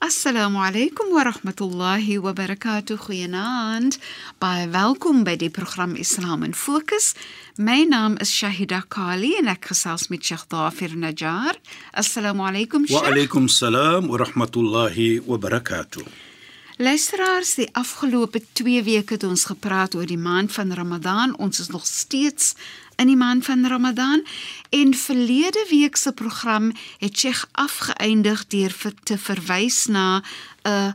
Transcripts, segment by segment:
Assalamu alaykum wa rahmatullahi wa barakatuh. Goeienaand. Baie welkom by die program Islam in Fokus. My naam is Shahida Kali en ek gesels met Sheikh Dafir Najjar. Assalamu alaykum Sheikh. Wa alaykum salaam wa rahmatullahi wa barakatuh. Luisteraars, die afgelope 2 weke het ons gepraat oor die maand van Ramadan. Ons is nog steeds in die maand van Ramadan en verlede week se program het Sheikh afgeëindig deur te verwys na 'n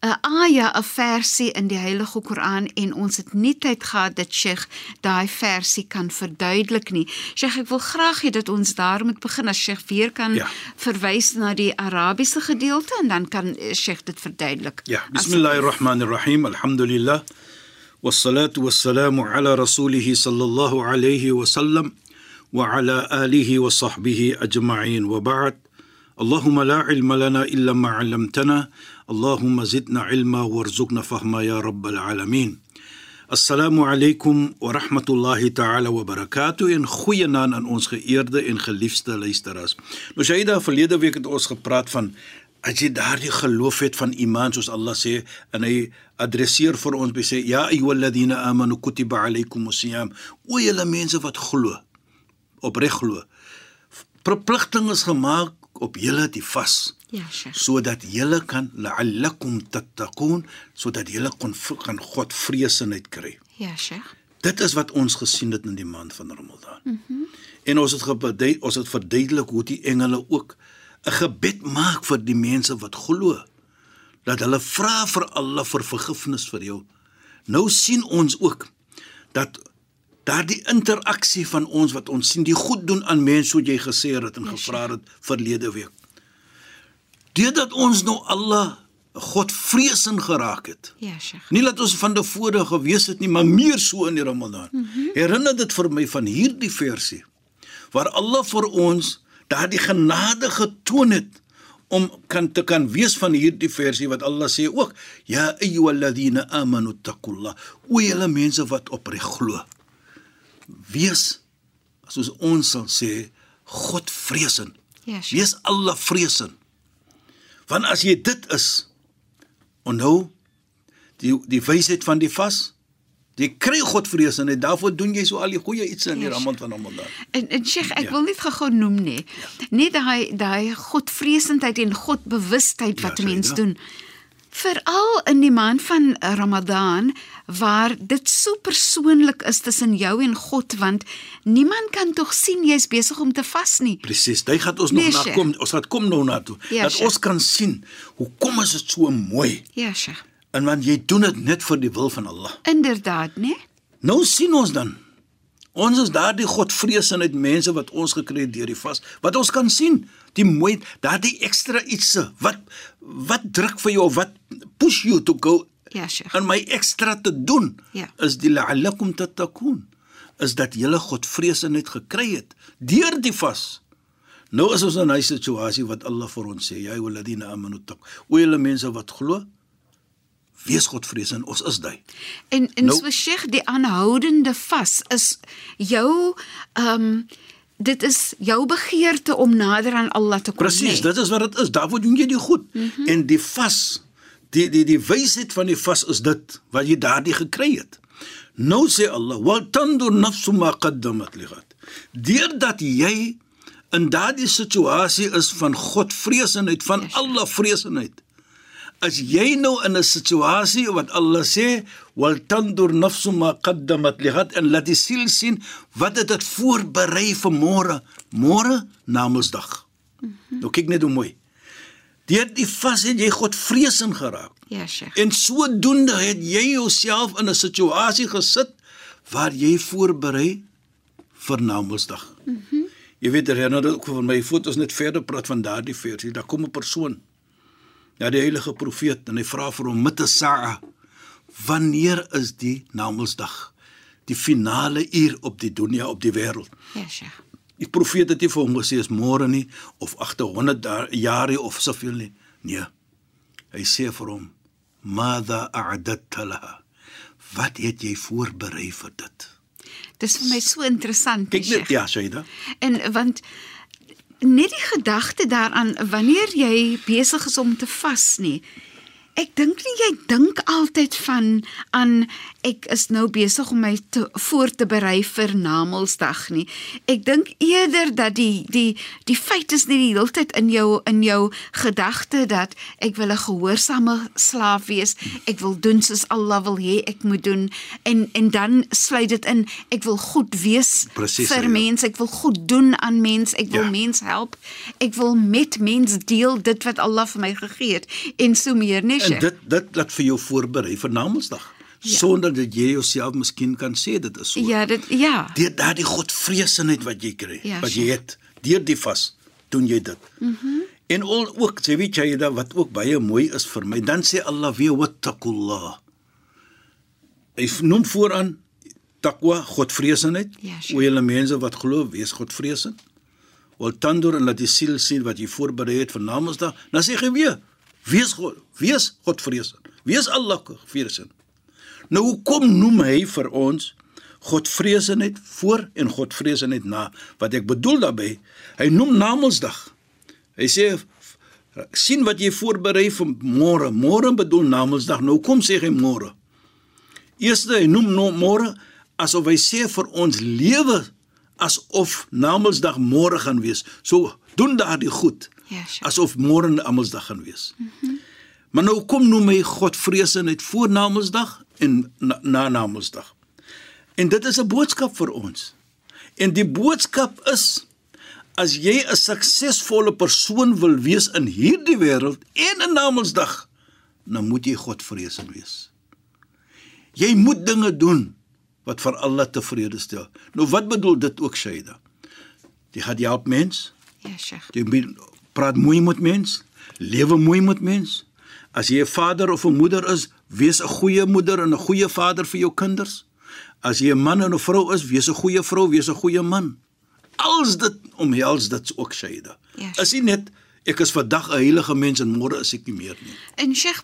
'n aya, 'n versie in die Heilige Koran en ons het nie tyd gehad dat Sheikh daai versie kan verduidelik nie. Sheikh, ek wil graag hê dat ons daar moet begin as Sheikh weer kan ja. verwys na die Arabiese gedeelte en dan kan Sheikh dit verduidelik. Ja, bismillahirrahmanirrahim. Alhamdulillah. والصلاه والسلام على رسوله صلى الله عليه وسلم وعلى اله وصحبه اجمعين وبعد اللهم لا علم لنا الا ما علمتنا اللهم زدنا علما وارزقنا فهما يا رب العالمين Assalamu alaykum wa rahmatullahi ta'ala wa barakatuh en goeie naand aan ons geëerde en geliefde luisteraars. Nou Shaida, verlede week het ons gepraat van as jy daardie geloof het van iman soos Allah sê en hy adresseer vir ons by sê ja ayyuhalladhina amanu kutiba alaykumus-siyam o julle mense wat glo opreg glo verpligting is gemaak op julle die vas ja Sheikh. sodat julle kan la'allakum tattaqun sodat julle kon kan God vreesenheid kry. Ja Sheikh. Dit is wat ons gesien het in die maand van Ramadan. Mhm. Mm en ons het gebedui ons het verduidelik hoe die engele ook 'n gebed maak vir die mense wat glo dat hulle vra vir Allah vir vergifnis vir jou. Nou sien ons ook dat daardie interaksie van ons wat ons sien die goed doen aan mense wat jy gesê het en gevra het verlede week. Deurdat ons nou Allah God vreesin geraak het. Ja, Sheikh. Nie dat ons van tevore gewees het nie, maar meer so in die Ramadan. Mm -hmm. Herinner dit vir my van hierdie versie waar Allah vir ons daardie genade getoon het om kan te kan wees van hierdie versie wat Allah sê ook ya ayyuhalladhina amanu taqullah o julle mense wat opreg glo wees soos ons sal sê God vreesin ja yes, wees Allah vreesin want as jy dit is onthou die die wysheid van die vas Jy kry Godvrees en daarvoor doen jy so al die goeie iets in die Ramadan van Ramadan. En en Sheikh, ek ja. wil net gou noem nê. Ja. Net daai daai Godvreesendheid en Godbewustheid wat ja, mense ja. doen. Veral in die maand van Ramadan waar dit so persoonlik is tussen jou en God want niemand kan tog sien jy's besig om te vas nie. Presies. Dit gaan ons nog nee, na kom. Ons gaan kom nou na toe. Ja, dat sheikh. ons kan sien hoe kom is dit so mooi. Ja, Sheikh. En want jy doen dit net vir die wil van Allah. Inderdaad, né? Nou sien ons dan. Ons is daardie Godvreesenheid mense wat ons gekry het deur die vas. Wat ons kan sien, die mooi, daardie ekstra ietsie wat wat druk vir jou, wat push you to go. Ja, Sheikh. En my ekstra te doen ja. is die la'allakum tattaqun. Is dat jy Godvreesenheid gekry het deur die vas. Nou is ons in 'n situasie wat Allah vir ons sê, ja, walladina amanu taq. O julle mense wat glo, wees Godvrees en ons is dit. En en nou, so Sheikh die aanhoudende vas is jou ehm um, dit is jou begeerte om nader aan Allah te kom. Presies, dit is wat dit is. Daarvoor doen jy die goed. Mm -hmm. En die vas die die die wysheid van die vas is dit wat jy daardie gekry het. Nou sê Allah, "Wa tandur nafsu ma qaddamat ligat." Deurdat jy in daardie situasie is van Godvreesenheid, van yes, Allah vreesenheid as jy nou in 'n situasie wat Allah sê wal tandur nafsu ma qaddamat lihat en laat die siel sien wat het dit voorberei vir môre môre namensdag mm -hmm. nou kyk net hoe mooi Deur die vas het jy Godvreesend geraak. Ja, Sheikh. En sodoende het jy jouself in 'n situasie gesit waar jy voorberei vir Namedsdag. Mhm. Mm jy weet herinner ook van my foto's net verder praat van daardie versie. Daar kom 'n persoon. Ja, die heilige profeet en hy vra vir hom mitte saa. Wanneer is die Namedsdag? Die finale uur op die dunia op die wêreld. Ja, Sheikh. Die profeet het nie vir hom gesê is môre nie of agter 100 jare of soveel nie. Nee. Hy sê vir hom: "Mada a'dadta laha?" Wat het jy voorberei vir dit? Dis vir my so interessant, Kyk net, ja, Shaida. En want net die gedagte daaraan wanneer jy besig is om te vas nie. Ek dink nie jy dink altyd van aan ek is nou besig om my te voor te berei vir Namedsdag nie. Ek dink eerder dat die die die feit is net die hele tyd in jou in jou gedagte dat ek wil 'n gehoorsame slaaf wees. Ek wil doen soos Allah wil hê ek moet doen en en dan sluit dit in ek wil goed wees Presies, vir ja. mense, ek wil goed doen aan mense, ek wil Ja. mense help. Ek wil met mense deel dit wat Allah vir my gegee het en so meer, nee. En dit dit laat vir jou voorberei vir Namedsdag. Ja. Sonder dat jy jouself miskien kan sê dit is so. Ja, dit ja. Deur daardie godvreesenheid wat jy kry, Ja, wat jy het, deur die vas, doen jy dit. Mhm. Mm en al ook, sê weet jy dat wat ook baie mooi is vir my, dan sê Allah weer wattaqullah. Hy noem vooraan taqwa, godvreesenheid. Ja. O julle mense wat glo, wees godvreesend. Wil tandur en laat die siel sien wat jy voorberei het vir Namedsdag. Dan sê hy weer, wees God, wees godvreesend. Wees Allah vreesend. Nou hoekom noem hy vir ons Godvreesenheid voor en Godvreesenheid na? Wat ek bedoel daarmee, hy noem Namedsdag. Hy sê sien wat jy voorberei vir môre. Môre bedoel Namedsdag. Nou kom sê hy môre. Eerste hy noem nou môre asof hy sê vir ons lewe asof Namedsdag môre gaan wees. So doen daardie goed. Ja, sure. Asof môre Namedsdag gaan wees. Mm -hmm. Maar nou kom noem hy Godvreesenheid voor Namedsdag en na, na Namedsdag. En dit is 'n boodskap vir ons. En die boodskap is as jy 'n suksesvolle persoon wil wees in hierdie wêreld en in Namedsdag, dan moet jy Godvreesend wees. Jy moet dinge doen wat vir Allah tevrede stel. Nou wat bedoel dit ook Shaida? Jy gaan help mens, Ja, Sheikh. Jy moet praat mooi met mens, lewe mooi met mens. As jy 'n vader of 'n moeder is, wees 'n goeie moeder en 'n goeie vader vir jou kinders. As jy 'n man en 'n vrou is, wees 'n goeie vrou, wees 'n goeie man. Als dit omhels dit ook Shaida. Ja. Is nie net ek is vandag 'n heilige mens en môre is ek nie meer nie. En Sheikh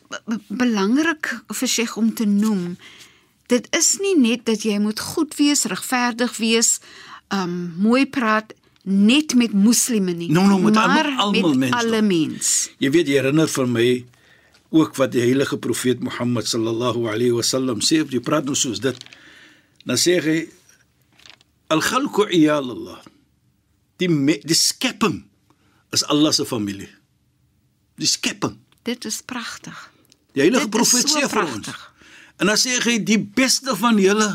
belangrik vir Sheikh om te noem, dit is nie net dat jy moet goed wees, regverdig wees, um mooi praat net met moslime nie, Nou, nou, met maar almal- almal met mens alle mens. Jy weet jy herinner vir my ook wat die heilige profeet Mohammed sallallahu alayhi wasallam sê, jy praat nou soos dit. Dan sê hy al-khalqu iyal Allah. Die me, die skepping is Allah se familie. Die skepping. Dit is pragtig. Die heilige Dit profeet so sê vir ons. pragtig. En dan sê hy die beste van julle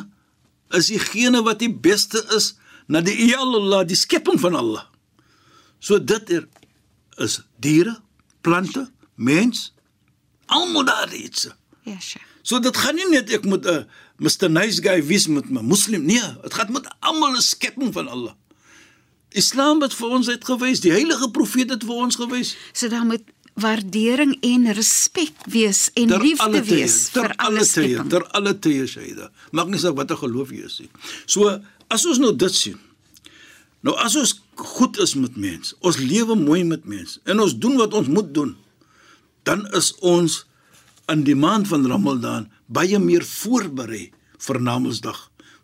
is diegene wat die beste is na die Allah, die skepping van Allah. So dit er is diere, plante, mens, almal daar iets. Ja, Sheikh. So dit gaan nie net ek moet 'n Mr Nice Guy wees met my moslim nee, dit gaan met almal 'n skepping van Allah. Islam het vir ons uitgewys, die heilige profeet het vir ons gewys. So daar moet waardering en respek wees en Ter liefde alle tye, wees ter vir alle alle tye, ter alle tye Shaida. Maak nie saak watter geloof jy is nie. So as ons nou dit sien. Nou as ons goed is met mense, ons lewe mooi met mense en ons doen wat ons moet doen, dan is ons in die maand van Ramadan baie meer voorberei vir Namedsdag.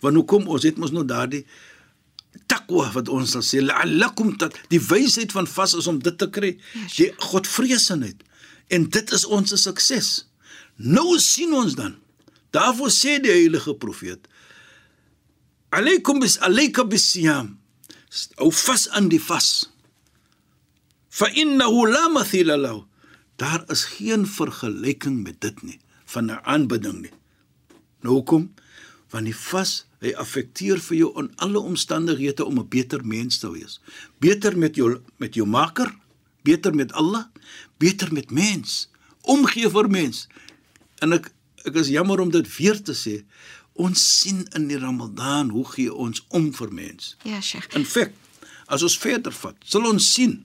Want hoekom ons het mos nou daardie takwa wat ons sal sê la'allakum tat die wysheid van vas is om dit te kry die godvreesenheid en dit is ons sukses nou sien ons dan daarvoor sê die heilige profeet alaykum bis alayka bisiyam ou vas aan die vas. Fa innahu la mathila lahu. Daar is geen vergelyking met dit nie van 'n aanbidding nie. Nou hoekom? Want die vas hy affekteer vir jou in alle omstandighede om 'n beter mens te wees. Beter met jou met jou maker beter met Allah, beter met mens, omgee vir mens. En ek ek is jammer om dit weer te sê. Ons sien in die Ramadan hoe gee ons om vir mens. Ja, Sheikh. In feite, as ons verder vat, sal ons sien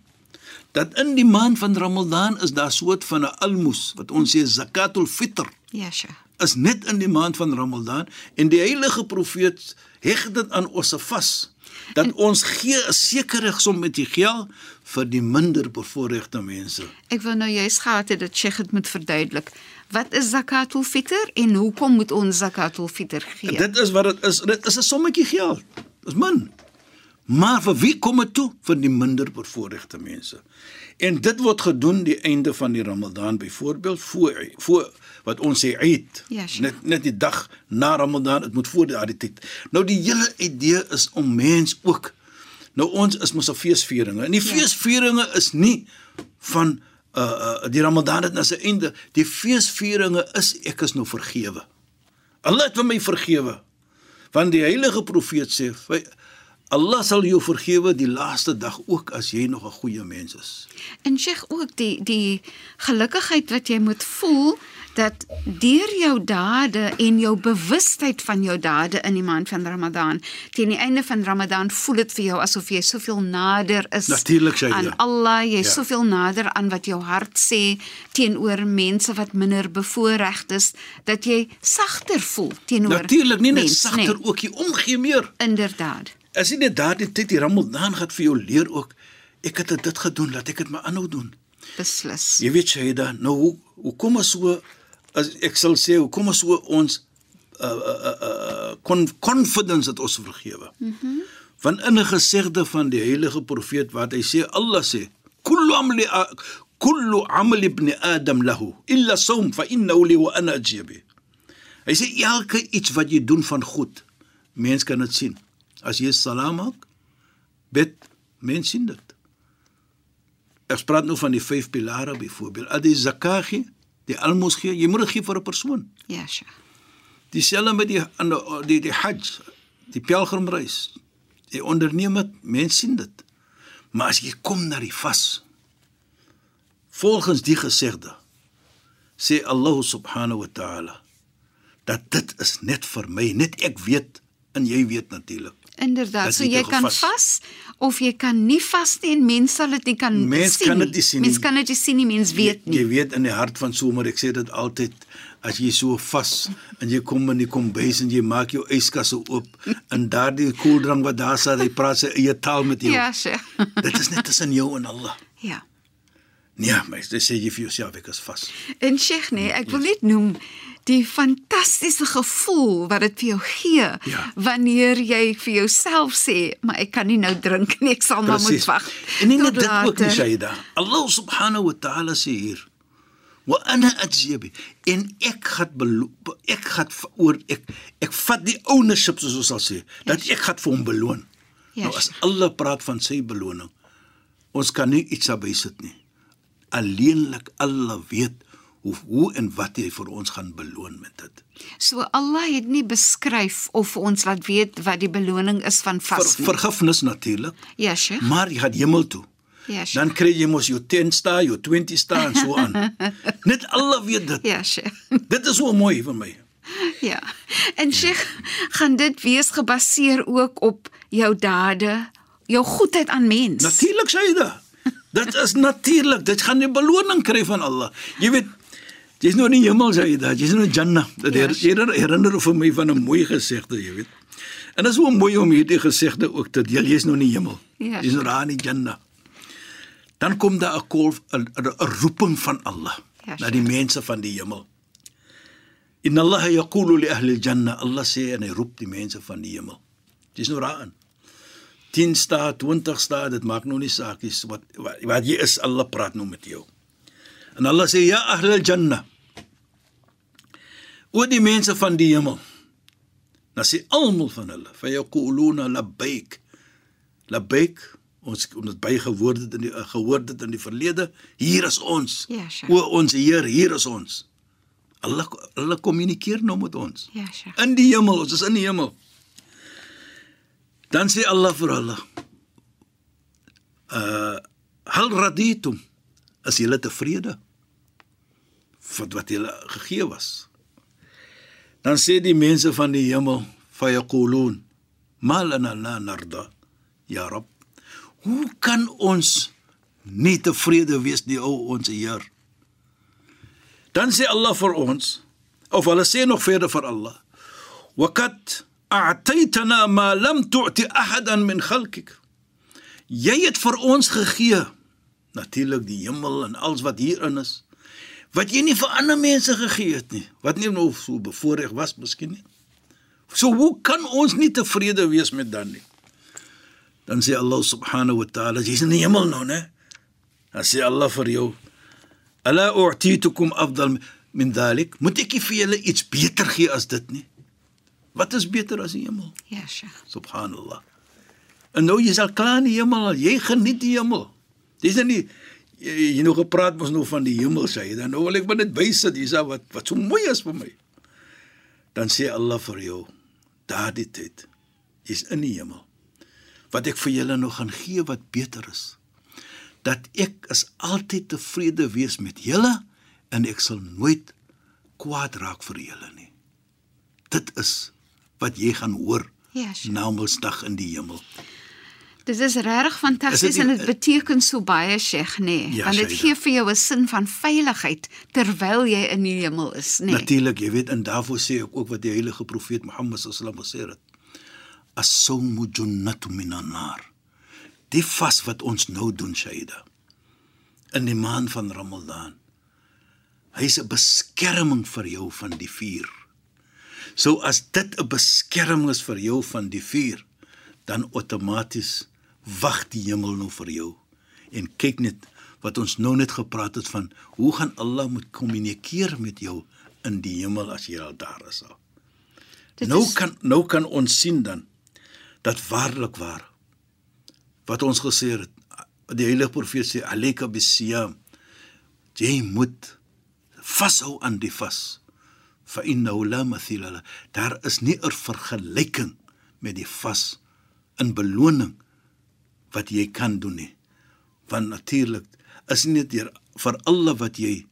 dat in die maand van Ramadan is daar soort van 'n almoes wat ons sê zakatul fitr Ja, Sheikh. is net in die maand van Ramadan en die heilige profeet heg dit aan ons se vas dat en, ons gee 'n sekere som met die geld vir die minder bevoorregte mense. Ek wil nou juist gehad het dat Sheikh dit moet verduidelik. Wat is zakatul fitr en hoekom moet ons zakatul fitr gee? Dit is wat dit is. Dit is 'n sommetjie geld. Dis min. Maar vir wie kom dit toe? Vir die minder bevoorregte mense. En dit word gedoen die einde van die Ramadan byvoorbeeld voor voor wat ons sê Eid. Ja, sure. net net die dag na Ramadan, dit moet voor daardie tyd. Nou die hele idee is om mens ook Nou ons is mos 'n feesvieringe. En die Ja. feesvieringe is nie van uh die Ramadan het na sy einde. Die feesvieringe is ek is nou vergewe. Allah het my vergewe. Want die heilige profeet sê, "Wy- Allah sal jou vergewe die laaste dag ook as jy nog 'n goeie mens is. En Sheikh ook die die gelukkigheid wat jy moet voel dat deur jou dade en jou bewustheid van jou dade in die maand van Ramadan teen die einde van Ramadan voel dit vir jou asof jy soveel nader is Natuurlijk, Shaida. aan Allah, jy is Ja. soveel nader aan wat jou hart sê teenoor mense wat minder bevoorreg is dat jy sagter voel teenoor Natuurlik nie net sagter ook jy omgee meer. inderdaad. As jy net daardie tyd die Ramadan gaan vir jou leer ook, ek het dit gedoen, laat ek dit maar aanhou doen. Beslis. Jy weet Shaida, nou hoe hoe kom ons so as ek sal sê, hoe kom ons so ons uh uh uh con, confidence dat ons vergewe. Mhm. Mm Want in 'n gesegde van die heilige profeet wat hy sê Allah sê, kullu amli kullu amali ibn adam lahu illa sawm fa innahu li wa ana ajibi. Hy sê elke iets wat jy doen van goed, mens kan dit sien. As jy salam maak, bid, mens sien dit. Ek praat nou van die vyf pilare byvoorbeeld. Al die zakat gee, die almos gee, jy moet dit gee vir 'n persoon. Ja, Sheikh. Dieselfde met die ander die die Hajj, die pelgrimreis. Jy onderneem dit, mense sien dit. Maar as jy kom na die vas, volgens die gesegde, sê Allah subhanahu wa ta'ala dat dit is net vir my, net ek weet en jy weet natuurlik. Inderdaad, so jy jy kan vas. of jy kan nie vas nie en mense sal dit nie kan Mens sien. kan nie. nie sien. Mens kan dit nie sien nie, mens weet Jy, nie. jy weet in die hart van somer, ek sê dit altyd, as jy so vas en jy kom in die kombuis en jy maak jou yskasse oop en daardie koeldrank wat daar sit, hy praat sy eie taal met jou. Ja, Sheikh. Dit is net tussen jou en Allah. ja. Nee, maar dit sê jy vir jouself ek is vas. En Sheikh, nee, ek wil net noem die fantastiese gevoel wat dit vir jou gee Ja. wanneer jy vir jouself sê, maar ek kan nie nou drink nie, ek sal maar moet wag. En nie net dit ook nie. Shaida. Allah subhanahu wa ta'ala sê hier wa ana ajib en ek gaan belo- ek gaan oor ek ek vat die ownership soos ons sal sê dat ek gaan vir hom beloon. Ja, Nou as Allah praat van sy beloning, ons kan nie iets daarby sit nie. Alleenlik Allah weet hoe hoe en wat hy vir ons gaan beloon met dit. So Allah het nie beskryf of vir ons laat weet wat die beloning is van Ver, vas nie. vergifnis natuurlik, Ja, Sheikh. maar jy gaan hemel toe. Ja, Sheikh. Dan kry jy mos jou 10 sta, jou 20 sta en so aan. Net Allah weet dit. Ja, Sheikh. Dit is so mooi vir my. Ja. En Sheikh, gaan dit wees gebaseer ook op jou dade, jou goedheid aan mens. Natuurlik jy dit. Is natuurlik. Dit gaan jy beloning kry van Allah. Jy weet, jy's nou in die hemel sê jy dit. Jy's nou in Jannah. Dit Ja, her, herinner, herinner vir my van 'n mooi gesegde, jy weet. En dit is so mooi om hierdie gesegde ook te deel. Jy's nou in die hemel. Ja, Jy's nou daar in die Jannah. Dan kom daar 'n call 'n roeping van Allah Ja, na die mense van die hemel. Inna Allah yaqulu li ahli al-jannah, Allah sê en hy roep die mense van die hemel. Dis nou daarin. 10 staat, 20 staat, dit maak nou nie saak is wat wat, wat jy is, Allah praat nou met jou. En Allah sê ja ahli al-jannah. O die mense van die hemel. Dan sê almal van hulle, fa yaquluna labbaik. Labbaik ons om dit bygewoord het in die gehoor dit in die verlede, hier is ons. Ja, sure. O ons Heer, hier is ons. Allah hulle kommunikeer nou met ons. Ja, Sheikh. In die hemel, ons is in die hemel. Dan sê Allah vir hulle: "Uh hal raditum Is julle tevrede? Wat wat julle gegee was? Dan sê die mense van die hemel, fayaqulun, "Ma lana la narda, ya Rabb." Hoe kan ons nie tevrede wees nie, o ons Heer? Dan sê Allah vir ons, of hulle sê nog verder vir Allah, "Waqad a'taytana ma lam tu'ti ahadan min khalqik." Jy het vir ons gegee natuurlik die hemel en alles wat hierin is wat jy nie vir ander mense gegee het nie. Wat nie nou so bevoorreg was miskien nie. So hoe kan ons nie tevrede wees met dan nie? Dan sê Allah subhanahu wa ta'ala jy's in die hemel nou né? Dan sê Allah vir jou ala u'titukum afdal min dhalik? Moet ek vir julle iets beter gee as dit nie? Wat is beter as die hemel? Ja, Sheikh. subhanallah. En nou jy sal klaar in die hemel jy geniet die hemel. Dis nie jy, jy nou gepraat mos nou van die hemel sê jy dan nou wil ek maar net bysit dis wat wat so mooi is vir my. Dan sê Allah vir jou daardie tyd jy's in die hemel wat ek vir julle nog gaan gee wat beter is. Dat ek is altyd tevrede wees met julle en ek sal nooit kwaad raak vir julle nie. Dit is wat jy gaan hoor Ja, Sheikh. na Mondsdag in die hemel Dit is regtig fantasties Is en dit beteken so baie, Sheikh, nê? Nee, Ja, Want dit gee vir jou 'n sin van veiligheid terwyl jy in die hemel is, nê? Nee. Natuurlik, jy weet en daarvoor sê ek ook wat die heilige profeet Mohammed sallam gesê het. As-sawmu junnatu minan nar. Die vas wat ons nou doen, Shaida. In die maand van Ramadan. Hy's 'n beskerming vir jou van die vuur. So as dit 'n beskerming is vir jou van die vuur, dan outomaties wag die hemel nou vir jou. En kyk net wat ons nou net gepraat het van hoe gaan Allah moet kommunikeer met jou in die hemel as jy al daar is al. Dit nou is- kan nou kan ons sien dan dat waarlik waar wat ons gesê het die heilige profeet sê alayka bisiyam jy moet vashou aan die vas fa innahu la mathila la daar is nie 'n vergelyking met die vas in beloning wat jy kan doen nie want natuurlik is nie net deur vir alle wat jy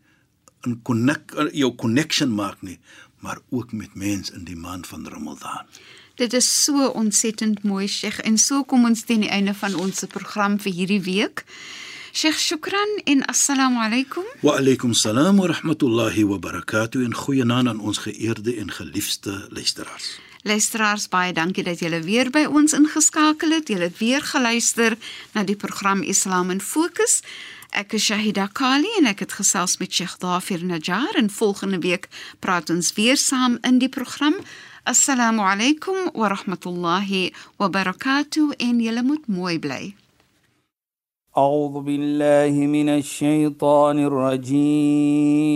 in connect jou connection maak nie maar ook met mense in die maand van Ramadan Dit is so ontsettend mooi, Sheikh, en so kom ons teen die einde van ons program vir hierdie week. Sheikh, shukran en assalamu alaykum. Wa alaykum salaam wa rahmatullahi wa barakatuh en goeienaand aan ons geëerde en geliefde luisteraars. Luisteraars, baie dankie dat julle weer by ons ingeskakel het. Julle het weer geluister na die program Islam in Fokus. Ek is Shahida Kali en ek het gesels met Sheikh Dafir Najjar en volgende week praat ons weer saam in die program. Assalamu alaykum wa rahmatullahi wa barakatuh en julle moet mooi bly. أعوذ بالله من الشيطان الرجيم